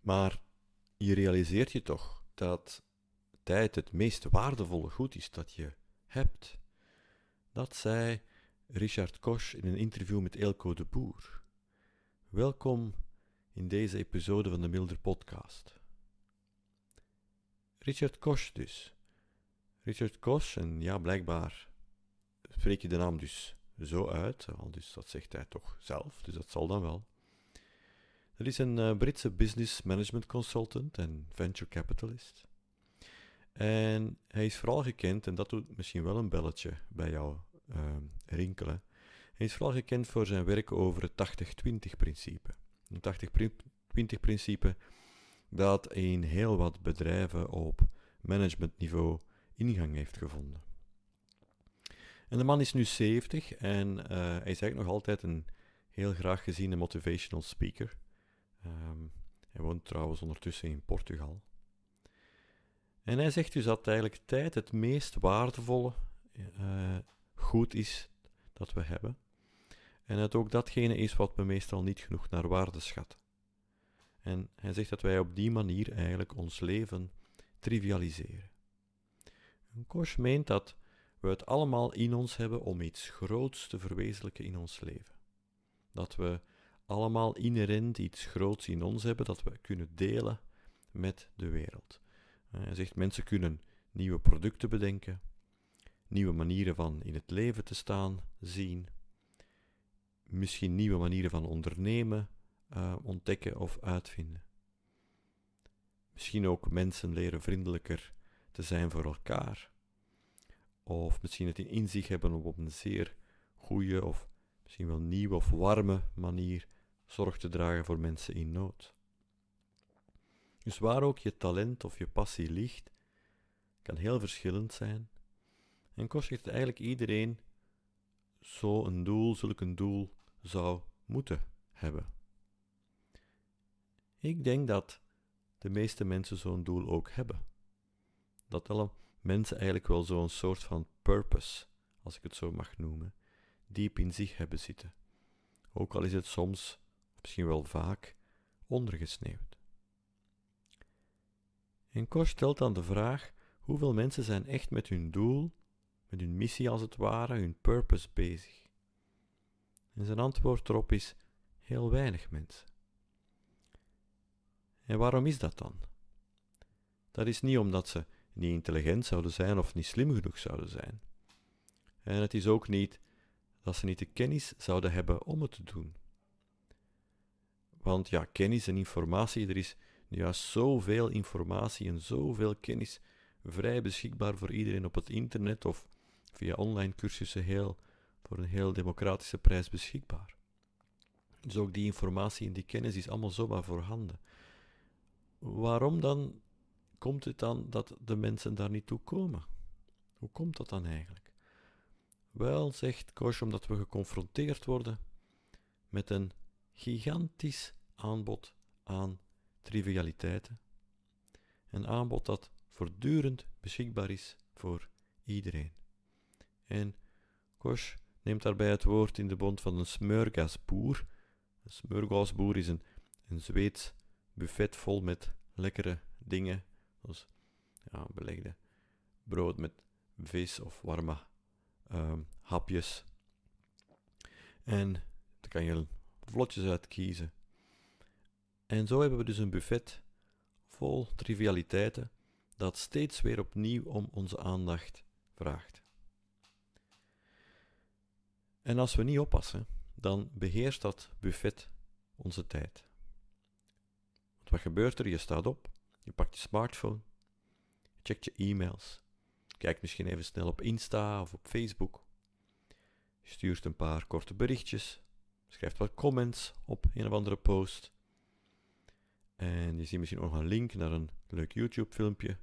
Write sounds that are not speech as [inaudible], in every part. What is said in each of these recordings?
Maar je realiseert je toch dat tijd het meest waardevolle goed is dat je hebt. Dat zei Richard Koch in een interview met Elko de Boer. Welkom in deze episode van de Milder Podcast. Richard Koch dus. Richard Koch, en ja, blijkbaar spreek je de naam dus zo uit, al dus dat zegt hij toch zelf, dus dat zal dan wel. Dat is een uh, Britse business management consultant en venture capitalist. En hij is vooral gekend, en dat doet misschien wel een belletje bij jou uh, rinkelen. Hij is vooral gekend voor zijn werk over het 80-20 principe. Een 80-20 principe dat in heel wat bedrijven op managementniveau ingang heeft gevonden. En de man is nu 70 en uh, hij is eigenlijk nog altijd een heel graag geziene motivational speaker. Um, hij woont trouwens ondertussen in Portugal. En hij zegt dus dat eigenlijk tijd het meest waardevolle uh, goed is dat we hebben. En dat ook datgene is wat we meestal niet genoeg naar waarde schatten. En hij zegt dat wij op die manier eigenlijk ons leven trivialiseren. En Kosh meent dat we het allemaal in ons hebben om iets groots te verwezenlijken in ons leven. Dat we allemaal inherent iets groots in ons hebben dat we kunnen delen met de wereld. Eh, hij zegt mensen kunnen nieuwe producten bedenken, nieuwe manieren van in het leven te staan zien, misschien nieuwe manieren van ondernemen uh, ontdekken of uitvinden. Misschien ook mensen leren vriendelijker te zijn voor elkaar. Of misschien het in zich hebben om op een zeer goede of misschien wel nieuwe of warme manier zorg te dragen voor mensen in nood. Dus waar ook je talent of je passie ligt, kan heel verschillend zijn. En kost het eigenlijk iedereen zo een doel, zulk een doel zou moeten hebben. Ik denk dat de meeste mensen zo'n doel ook hebben. Dat alle mensen eigenlijk wel zo'n soort van purpose, als ik het zo mag noemen, diep in zich hebben zitten. Ook al is het soms, misschien wel vaak, ondergesneeuwd. En Kor stelt dan de vraag: hoeveel mensen zijn echt met hun doel, met hun missie als het ware, hun purpose bezig? En zijn antwoord erop is: heel weinig mensen. En waarom is dat dan? Dat is niet omdat ze niet intelligent zouden zijn of niet slim genoeg zouden zijn. En het is ook niet dat ze niet de kennis zouden hebben om het te doen. Want ja, kennis en informatie, er is juist zoveel informatie en zoveel kennis vrij beschikbaar voor iedereen op het internet of via online cursussen heel, voor een heel democratische prijs beschikbaar. Dus ook die informatie en die kennis is allemaal zomaar voorhanden. Waarom dan komt het dan dat de mensen daar niet toe komen? Hoe komt dat dan eigenlijk? Wel, zegt Kosh, omdat we geconfronteerd worden met een gigantisch aanbod aan trivialiteiten. Een aanbod dat voortdurend beschikbaar is voor iedereen. En Kosh neemt daarbij het woord in de bond van een smörgasboer. Een smörgasboer is een, een Zweeds buffet vol met lekkere dingen, zoals ja, belegde brood met vis of warme um, hapjes. En daar kan je vlotjes uit kiezen. En zo hebben we dus een buffet vol trivialiteiten dat steeds weer opnieuw om onze aandacht vraagt. En als we niet oppassen, dan beheerst dat buffet onze tijd. Want wat gebeurt er? Je staat op, je pakt je smartphone, je checkt je e-mails, kijkt misschien even snel op Insta of op Facebook, je stuurt een paar korte berichtjes, schrijft wat comments op een of andere post en je ziet misschien nog een link naar een leuk YouTube-filmpje.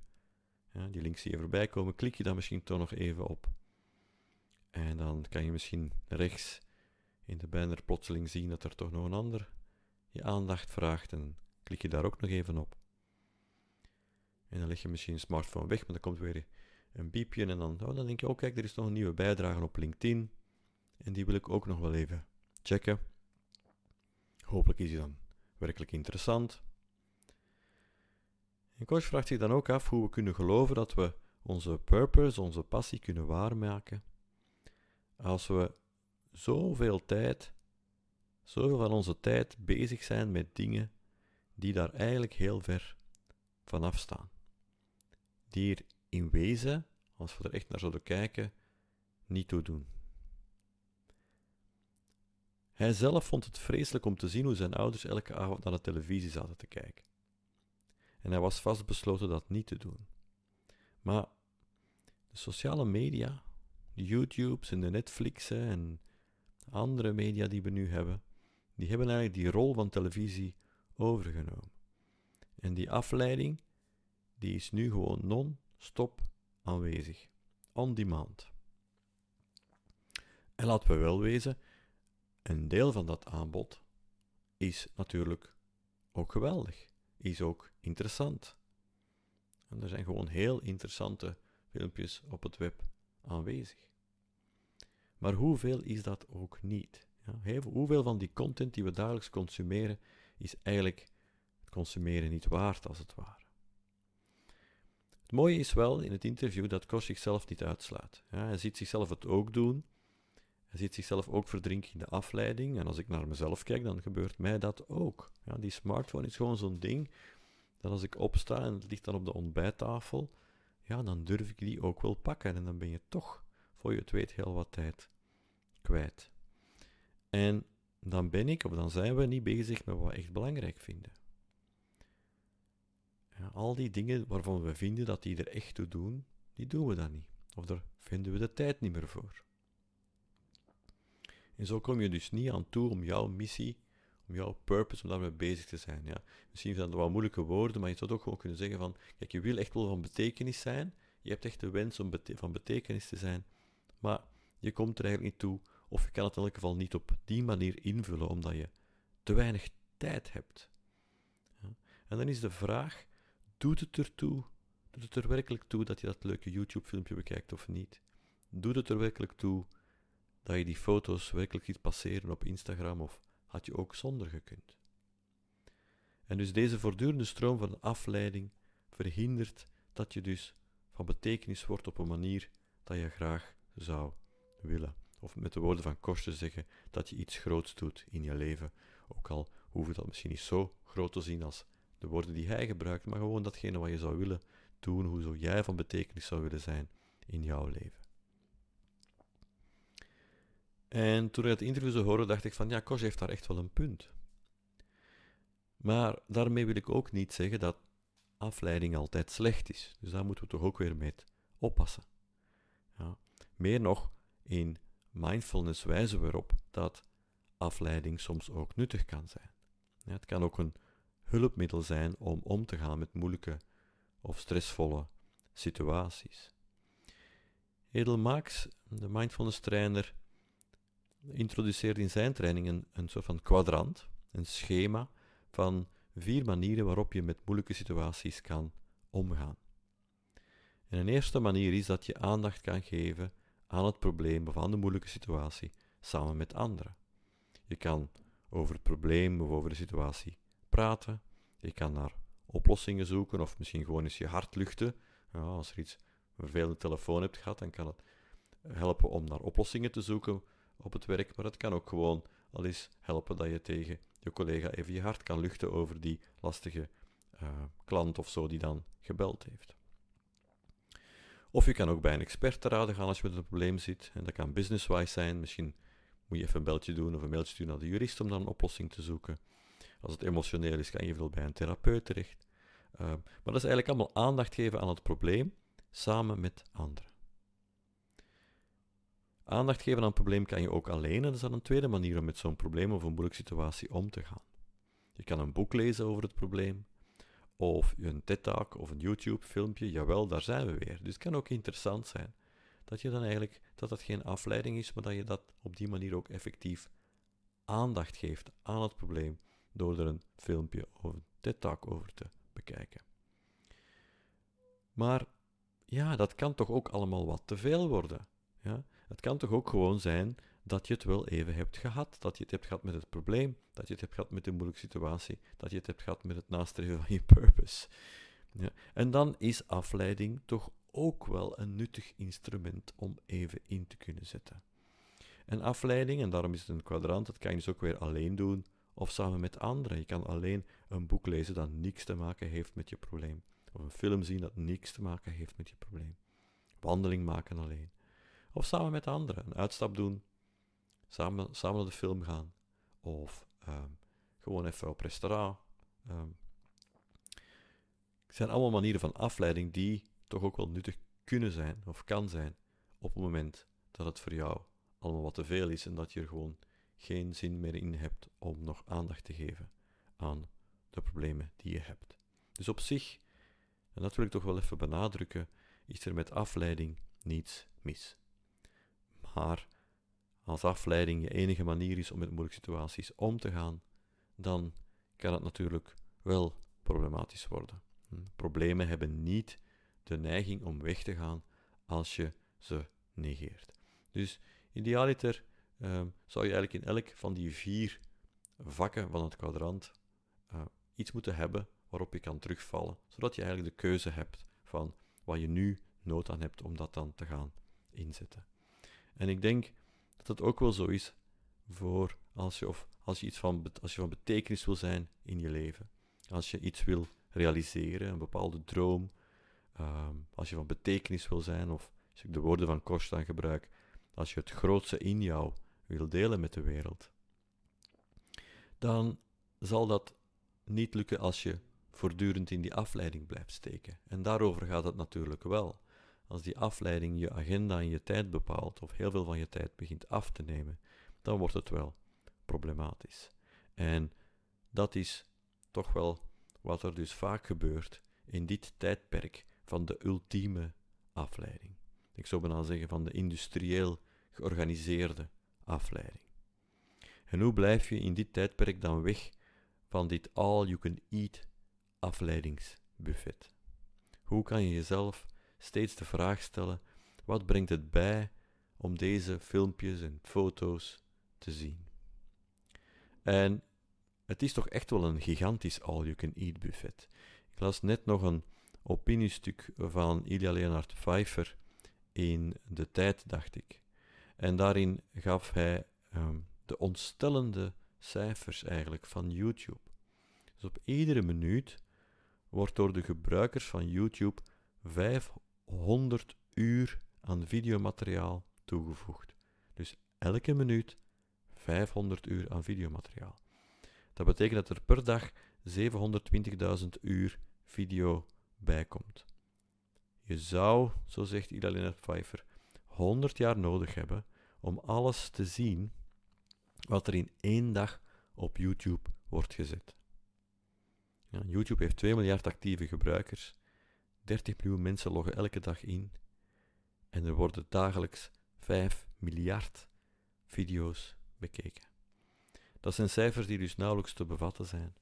Ja, die link zie je voorbij komen. Klik je daar misschien toch nog even op. En dan kan je misschien rechts in de banner plotseling zien dat er toch nog een ander je aandacht vraagt. En klik je daar ook nog even op. En dan leg je misschien je smartphone weg, maar dan komt weer een biepje. En dan, oh, dan denk je, oh kijk, er is nog een nieuwe bijdrage op LinkedIn. En die wil ik ook nog wel even checken. Hopelijk is die dan werkelijk interessant. En coach vraagt zich dan ook af hoe we kunnen geloven dat we onze purpose, onze passie kunnen waarmaken, als we zoveel tijd, zoveel van onze tijd bezig zijn met dingen die daar eigenlijk heel ver vanaf staan. Die er in wezen, als we er echt naar zouden kijken, niet toe doen. Hij zelf vond het vreselijk om te zien hoe zijn ouders elke avond naar de televisie zaten te kijken. En hij was vastbesloten dat niet te doen. Maar de sociale media, de YouTubes en de Netflixen en andere media die we nu hebben, die hebben eigenlijk die rol van televisie overgenomen. En die afleiding, die is nu gewoon non-stop aanwezig. On demand. En laten we wel wezen, een deel van dat aanbod is natuurlijk ook geweldig, is ook interessant. En er zijn gewoon heel interessante filmpjes op het web aanwezig. Maar hoeveel is dat ook niet? Ja, hoeveel van die content die we dagelijks consumeren is eigenlijk het consumeren niet waard, als het ware? Het mooie is wel in het interview dat Kos zichzelf niet uitslaat. Ja, hij ziet zichzelf het ook doen. Hij ziet zichzelf ook verdrinken in de afleiding. En als ik naar mezelf kijk, dan gebeurt mij dat ook. Ja, die smartphone is gewoon zo'n ding dat als ik opsta en het ligt dan op de ontbijttafel, ja, dan durf ik die ook wel pakken. En dan ben je toch, voor je het weet, heel wat tijd kwijt. En dan ben ik, of dan zijn we niet bezig met wat we echt belangrijk vinden. Al die dingen waarvan we vinden dat die er echt toe doen, die doen we dan niet. Of daar vinden we de tijd niet meer voor. En zo kom je dus niet aan toe om jouw missie, om jouw purpose, om daarmee bezig te zijn. Ja. Misschien zijn dat wat moeilijke woorden, maar je zou ook gewoon kunnen zeggen van, kijk, je wil echt wel van betekenis zijn, je hebt echt de wens om van betekenis te zijn, maar je komt er eigenlijk niet toe, of je kan het in elk geval niet op die manier invullen, omdat je te weinig tijd hebt. Ja. En dan is de vraag, doet het ertoe, doet het er werkelijk toe dat je dat leuke YouTube-filmpje bekijkt of niet? Doet het er werkelijk toe dat je die foto's werkelijk ziet passeren op Instagram of had je ook zonder gekund. En dus deze voortdurende stroom van afleiding verhindert dat je dus van betekenis wordt op een manier dat je graag zou willen. Of met de woorden van Kors te zeggen dat je iets groots doet in je leven. Ook al hoef je dat misschien niet zo groot te zien als de woorden die hij gebruikt, maar gewoon datgene wat je zou willen doen, hoe zo jij van betekenis zou willen zijn in jouw leven. En toen ik het interview zo hoorde, dacht ik van ja, Kos heeft daar echt wel een punt. Maar daarmee wil ik ook niet zeggen dat afleiding altijd slecht is. Dus daar moeten we toch ook weer mee oppassen. Ja. Meer nog, in mindfulness wijzen we erop dat afleiding soms ook nuttig kan zijn. Ja, het kan ook een hulpmiddel zijn om om te gaan met moeilijke of stressvolle situaties. Edel Max, de mindfulness trainer, introduceert in zijn training een, een soort van kwadrant, een schema van vier manieren waarop je met moeilijke situaties kan omgaan. En een eerste manier is dat je aandacht kan geven aan het probleem of aan de moeilijke situatie samen met anderen. Je kan over het probleem of over de situatie praten, je kan naar oplossingen zoeken of misschien gewoon eens je hart luchten. Ja, als er iets een telefoon hebt gehad, dan kan het helpen om naar oplossingen te zoeken op het werk, maar het kan ook gewoon al eens helpen dat je tegen je collega even je hart kan luchten over die lastige uh, klant of zo die dan gebeld heeft. Of je kan ook bij een expert te raden gaan als je met een probleem zit. En dat kan business-wise zijn. Misschien moet je even een beltje doen of een mailtje sturen naar de jurist om dan een oplossing te zoeken. Als het emotioneel is, kan je veel bij een therapeut terecht. Uh, maar dat is eigenlijk allemaal aandacht geven aan het probleem samen met anderen. Aandacht geven aan een probleem kan je ook alleen en dat is dan een tweede manier om met zo'n probleem of een moeilijke situatie om te gaan. Je kan een boek lezen over het probleem, of een TED-talk of een YouTube-filmpje, jawel, daar zijn we weer. Dus het kan ook interessant zijn dat je dan eigenlijk, dat dat geen afleiding is, maar dat je dat op die manier ook effectief aandacht geeft aan het probleem door er een filmpje of een TED-talk over te bekijken. Maar ja, dat kan toch ook allemaal wat te veel worden. Ja? Het kan toch ook gewoon zijn dat je het wel even hebt gehad. Dat je het hebt gehad met het probleem, dat je het hebt gehad met de moeilijke situatie, dat je het hebt gehad met het nastreven van je [laughs] purpose. Ja. En dan is afleiding toch ook wel een nuttig instrument om even in te kunnen zetten. En afleiding, en daarom is het een kwadrant, dat kan je dus ook weer alleen doen of samen met anderen. Je kan alleen een boek lezen dat niks te maken heeft met je probleem. Of een film zien dat niks te maken heeft met je probleem. Wandeling maken alleen. Of samen met anderen. Een uitstap doen. Samen, samen naar de film gaan. Of ehm, gewoon even op restaurant. Het zijn allemaal manieren van afleiding die toch ook wel nuttig kunnen zijn of kan zijn op het moment dat het voor jou allemaal wat te veel is en dat je er gewoon geen zin meer in hebt om nog aandacht te geven aan de problemen die je hebt. Dus op zich, en dat wil ik toch wel even benadrukken, is er met afleiding niets mis. Maar als afleiding je enige manier is om met moeilijke situaties om te gaan, dan kan het natuurlijk wel problematisch worden. Hm, problemen hebben niet de neiging om weg te gaan als je ze negeert. Dus idealiter um, zou je eigenlijk in elk van die vier vakken van het kwadrant uh, iets moeten hebben waarop je kan terugvallen, zodat je eigenlijk de keuze hebt van wat je nu nood aan hebt om dat dan te gaan inzetten. En ik denk dat het ook wel zo is voor als je, of als je, iets van, als je van betekenis wil zijn in je leven. Als je iets wil realiseren, een bepaalde droom. Um, als je van betekenis wil zijn, of als ik de woorden van Korstan gebruik, als je het grootste in jou wil delen met de wereld, dan zal dat niet lukken als je voortdurend in die afleiding blijft steken. En daarover gaat het natuurlijk wel. Als die afleiding je agenda en je tijd bepaalt, of heel veel van je tijd begint af te nemen, dan wordt het wel problematisch. En dat is toch wel wat er dus vaak gebeurt in dit tijdperk van de ultieme afleiding. Ik zou bijna zeggen van de industrieel georganiseerde afleiding. En hoe blijf je in dit tijdperk dan weg van dit all-you-can-eat afleidingsbuffet? Hoe kan je jezelf steeds de vraag stellen: wat brengt het bij om deze filmpjes en foto's te zien? En het is toch echt wel een gigantisch all-you-can-eat buffet. Ik las net nog een opiniestuk van Ilya Leonard Pfeiffer in De Tijd, dacht ik. En daarin gaf hij um, de ontstellende cijfers eigenlijk van YouTube. Dus op iedere minuut wordt door de gebruikers van YouTube 500 uur aan videomateriaal toegevoegd. Dus elke minuut 500 uur aan videomateriaal. Dat betekent dat er per dag 720.000 uur video bijkomt. Je zou, zo zegt Ida Leonard Pfeiffer, 100 jaar nodig hebben om alles te zien wat er in één dag op YouTube wordt gezet. YouTube heeft 2 miljard actieve gebruikers, 30 miljoen mensen loggen elke dag in en er worden dagelijks 5 miljard video's bekeken. Dat zijn cijfers die dus nauwelijks te bevatten zijn.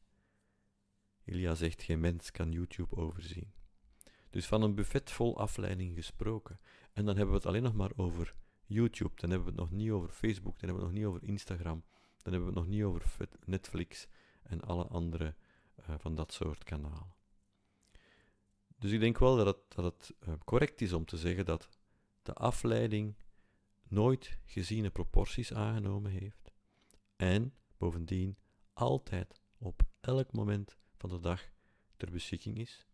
Ilya zegt: geen mens kan YouTube overzien. Dus van een buffet vol afleiding gesproken. En dan hebben we het alleen nog maar over YouTube, dan hebben we het nog niet over Facebook, dan hebben we het nog niet over Instagram, dan hebben we het nog niet over Netflix en alle andere uh, van dat soort kanalen. Dus ik denk wel dat het, dat het uh, correct is om te zeggen dat de afleiding nooit geziene proporties aangenomen heeft en bovendien altijd op elk moment van de dag ter beschikking is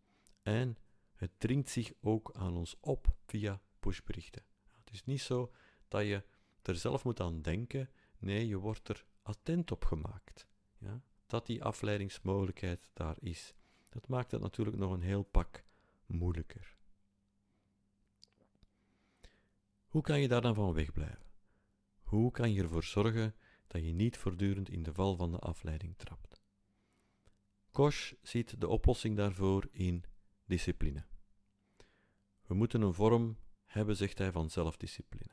en het dringt zich ook aan ons op via pushberichten. Het is niet zo dat je er zelf moet aan denken, nee, je wordt er attent op gemaakt. Ja? Dat die afleidingsmogelijkheid daar is. Dat maakt het natuurlijk nog een heel pak moeilijker. Hoe kan je daar dan van wegblijven? Hoe kan je ervoor zorgen dat je niet voortdurend in de val van de afleiding trapt? Kosh ziet de oplossing daarvoor in discipline. We moeten een vorm hebben, zegt hij, van zelfdiscipline.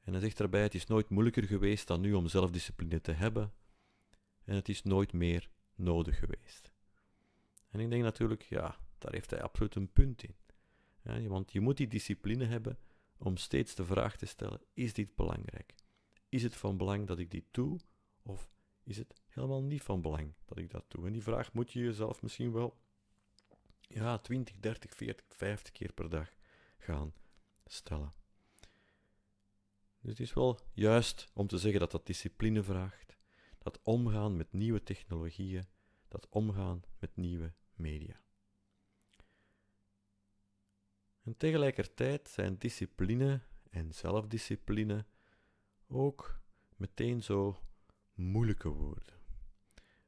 En hij zegt daarbij: Het is nooit moeilijker geweest dan nu om zelfdiscipline te hebben, en het is nooit meer nodig geweest. En ik denk natuurlijk, ja, daar heeft hij absoluut een punt in. Want je moet die discipline hebben om steeds de vraag te stellen: is dit belangrijk? Is het van belang dat ik dit doe? Of is het helemaal niet van belang dat ik dat doe? En die vraag moet je jezelf misschien wel ja, 20, 30, 40, 50 keer per dag gaan stellen. Dus het is wel juist om te zeggen dat dat discipline vraagt, dat omgaan met nieuwe technologieën, dat omgaan met nieuwe media. En tegelijkertijd zijn discipline en zelfdiscipline ook meteen zo moeilijke woorden.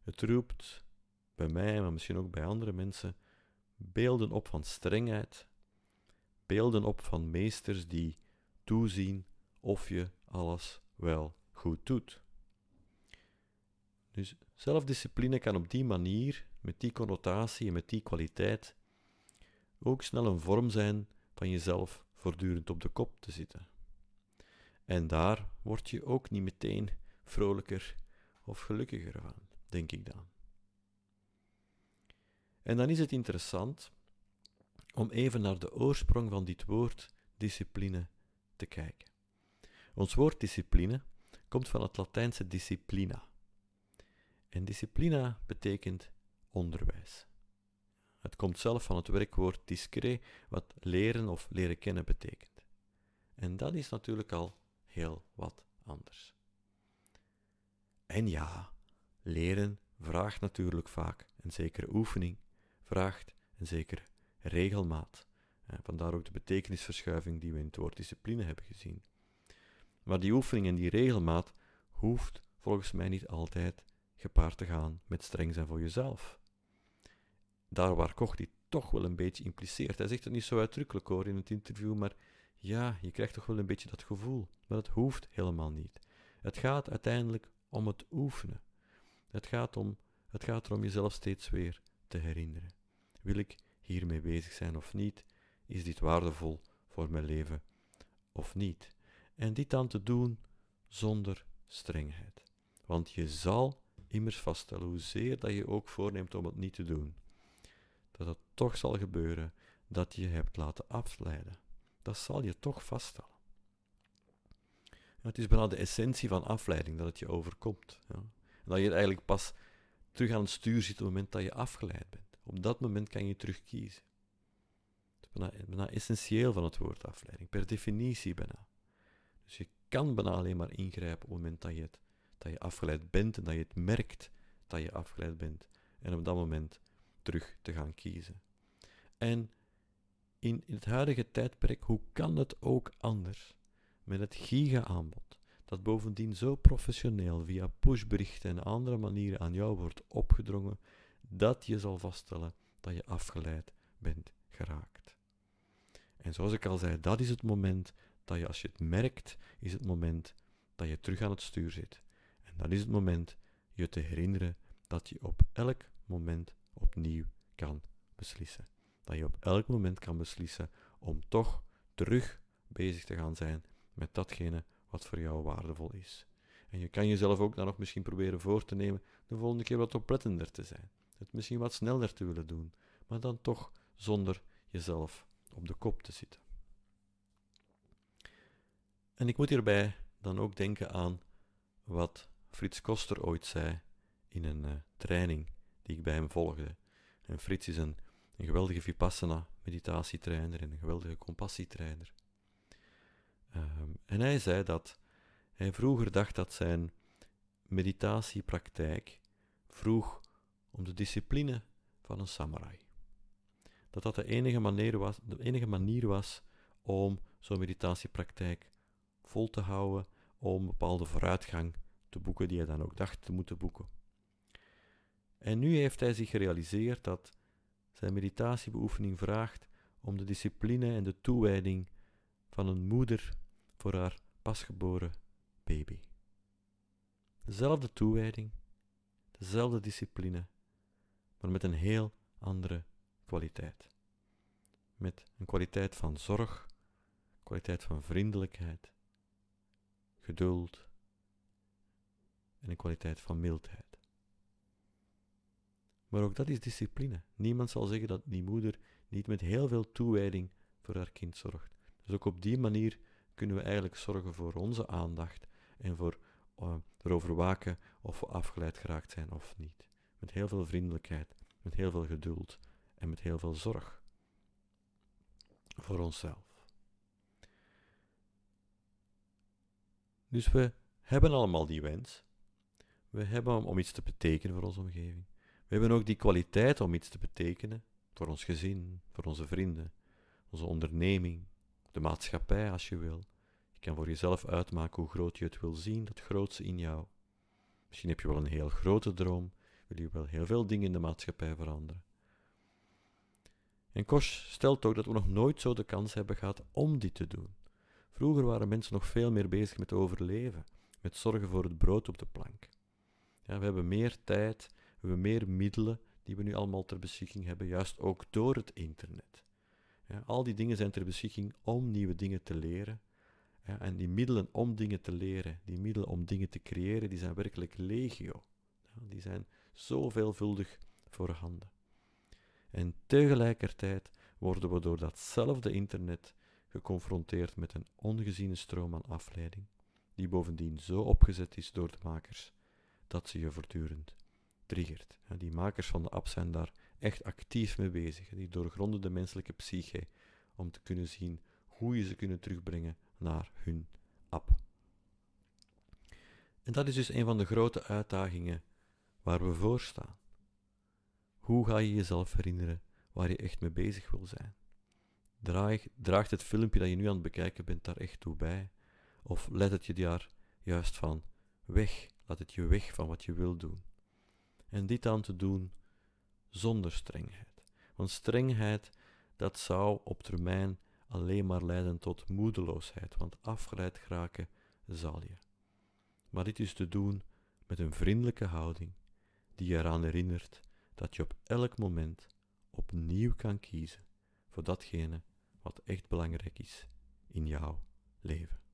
Het roept bij mij, maar misschien ook bij andere mensen, beelden op van strengheid, beelden op van meesters die toezien of je alles wel goed doet. Dus zelfdiscipline kan op die manier, met die connotatie en met die kwaliteit, ook snel een vorm zijn van jezelf voortdurend op de kop te zitten. En daar word je ook niet meteen vrolijker of gelukkiger van, denk ik dan. En dan is het interessant om even naar de oorsprong van dit woord discipline te kijken. Ons woord discipline komt van het Latijnse disciplina. En disciplina betekent onderwijs. Het komt zelf van het werkwoord discret, wat leren of leren kennen betekent. En dat is natuurlijk al heel wat anders. En ja, leren vraagt natuurlijk vaak een zekere oefening, vraagt een zekere regelmaat. Vandaar ook de betekenisverschuiving die we in het woord discipline hebben gezien. Maar die oefening en die regelmaat hoeft volgens mij niet altijd gepaard te gaan met streng zijn voor jezelf. Daar waar Koch die toch wel een beetje impliceert. Hij zegt het niet zo uitdrukkelijk hoor in het interview, maar ja, je krijgt toch wel een beetje dat gevoel. Maar dat hoeft helemaal niet. Het gaat uiteindelijk om het oefenen. Het gaat, om, het gaat erom jezelf steeds weer te herinneren. Wil ik hiermee bezig zijn of niet? Is dit waardevol voor mijn leven of niet? En dit dan te doen zonder strengheid. Want je zal immers vaststellen, hoezeer dat je ook voorneemt om het niet te doen, dat het toch zal gebeuren dat je hebt laten afleiden. Dat zal je toch vaststellen. het is bijna de essentie van afleiding, dat het je overkomt. Ja. Dat je eigenlijk pas terug aan het stuur zit op het moment dat je afgeleid bent. Op dat moment kan je terug kiezen. Het is bijna, essentieel van het woord afleiding, per definitie bijna. Dus je kan bijna alleen maar ingrijpen op het moment dat je, dat je afgeleid bent en dat je het merkt dat je afgeleid bent. En op dat moment terug te gaan kiezen. En in, het huidige tijdperk, hoe kan het ook anders? Met het giga-aanbod, dat bovendien zo professioneel via pushberichten en andere manieren aan jou wordt opgedrongen, dat je zal vaststellen dat je afgeleid bent geraakt. En zoals ik al zei, dat is het moment dat je, als je het merkt, is het moment dat je terug aan het stuur zit. En dat is het moment je te herinneren dat je op elk moment opnieuw kan beslissen. Dat je op elk moment kan beslissen om toch terug bezig te gaan zijn met datgene wat voor jou waardevol is. En je kan jezelf ook dan nog misschien proberen voor te nemen de volgende keer wat oplettender te zijn. Het misschien wat sneller te willen doen, maar dan toch zonder jezelf op de kop te zitten. En ik moet hierbij dan ook denken aan wat Frits Koster ooit zei in een uh, training die ik bij hem volgde. En Frits is een, een geweldige Vipassana meditatietrainer en een geweldige compassietrainer. Um, en hij zei dat hij vroeger dacht dat zijn meditatiepraktijk vroeg om de discipline van een samurai. Dat dat de enige manier was, de enige manier was om zo'n meditatiepraktijk vol te houden, om bepaalde vooruitgang te boeken die hij dan ook dacht te moeten boeken. En nu heeft hij zich gerealiseerd dat zijn meditatiebeoefening vraagt om de discipline en de toewijding van een moeder voor haar pasgeboren baby. Dezelfde toewijding, dezelfde discipline, maar met een heel andere kwaliteit. Met een kwaliteit van zorg, kwaliteit van vriendelijkheid, geduld en een kwaliteit van mildheid. Maar ook dat is discipline. Niemand zal zeggen dat die moeder niet met heel veel toewijding voor haar kind zorgt. Dus ook op die manier kunnen we eigenlijk zorgen voor onze aandacht en voor uh, erover waken of we afgeleid geraakt zijn of niet. Met heel veel vriendelijkheid, met heel veel geduld en met heel veel zorg voor onszelf. Dus we hebben allemaal die wens. We hebben om iets te betekenen voor onze omgeving. We hebben ook die kwaliteit om iets te betekenen voor ons gezin, voor onze vrienden, onze onderneming, de maatschappij als je wil. Je kan voor jezelf uitmaken hoe groot je het wil zien, dat grootste in jou. Misschien heb je wel een heel grote droom, wil je wel heel veel dingen in de maatschappij veranderen. En Kosh stelt ook dat we nog nooit zo de kans hebben gehad om dit te doen. Vroeger waren mensen nog veel meer bezig met overleven, met zorgen voor het brood op de plank. Ja, we hebben meer tijd, we meer middelen die we nu allemaal ter beschikking hebben, juist ook door het internet. Al die dingen zijn ter beschikking om nieuwe dingen te leren. En die middelen om dingen te leren, die middelen om dingen te creëren, die zijn werkelijk legio. Ja, die zijn zo veelvuldig voorhanden. En tegelijkertijd worden we door datzelfde internet geconfronteerd met een ongeziene stroom aan afleiding, die bovendien zo opgezet is door de makers dat ze je voortdurend Die makers van de app zijn daar echt actief mee bezig. Die doorgronden de menselijke psyche om te kunnen zien hoe je ze kunnen terugbrengen naar hun app. En dat is dus een van de grote uitdagingen waar we voor staan. Hoe ga je jezelf herinneren waar je echt mee bezig wil zijn? Draag, draagt het filmpje dat je nu aan het bekijken bent daar echt toe bij? Of let het je daar juist van weg? Laat het je weg van wat je wil doen. En dit aan te doen zonder strengheid. Want strengheid, dat zou op termijn alleen maar leiden tot moedeloosheid, want afgeleid geraken zal je. Maar dit is te doen met een vriendelijke houding, die je eraan herinnert dat je op elk moment opnieuw kan kiezen voor datgene wat echt belangrijk is in jouw leven.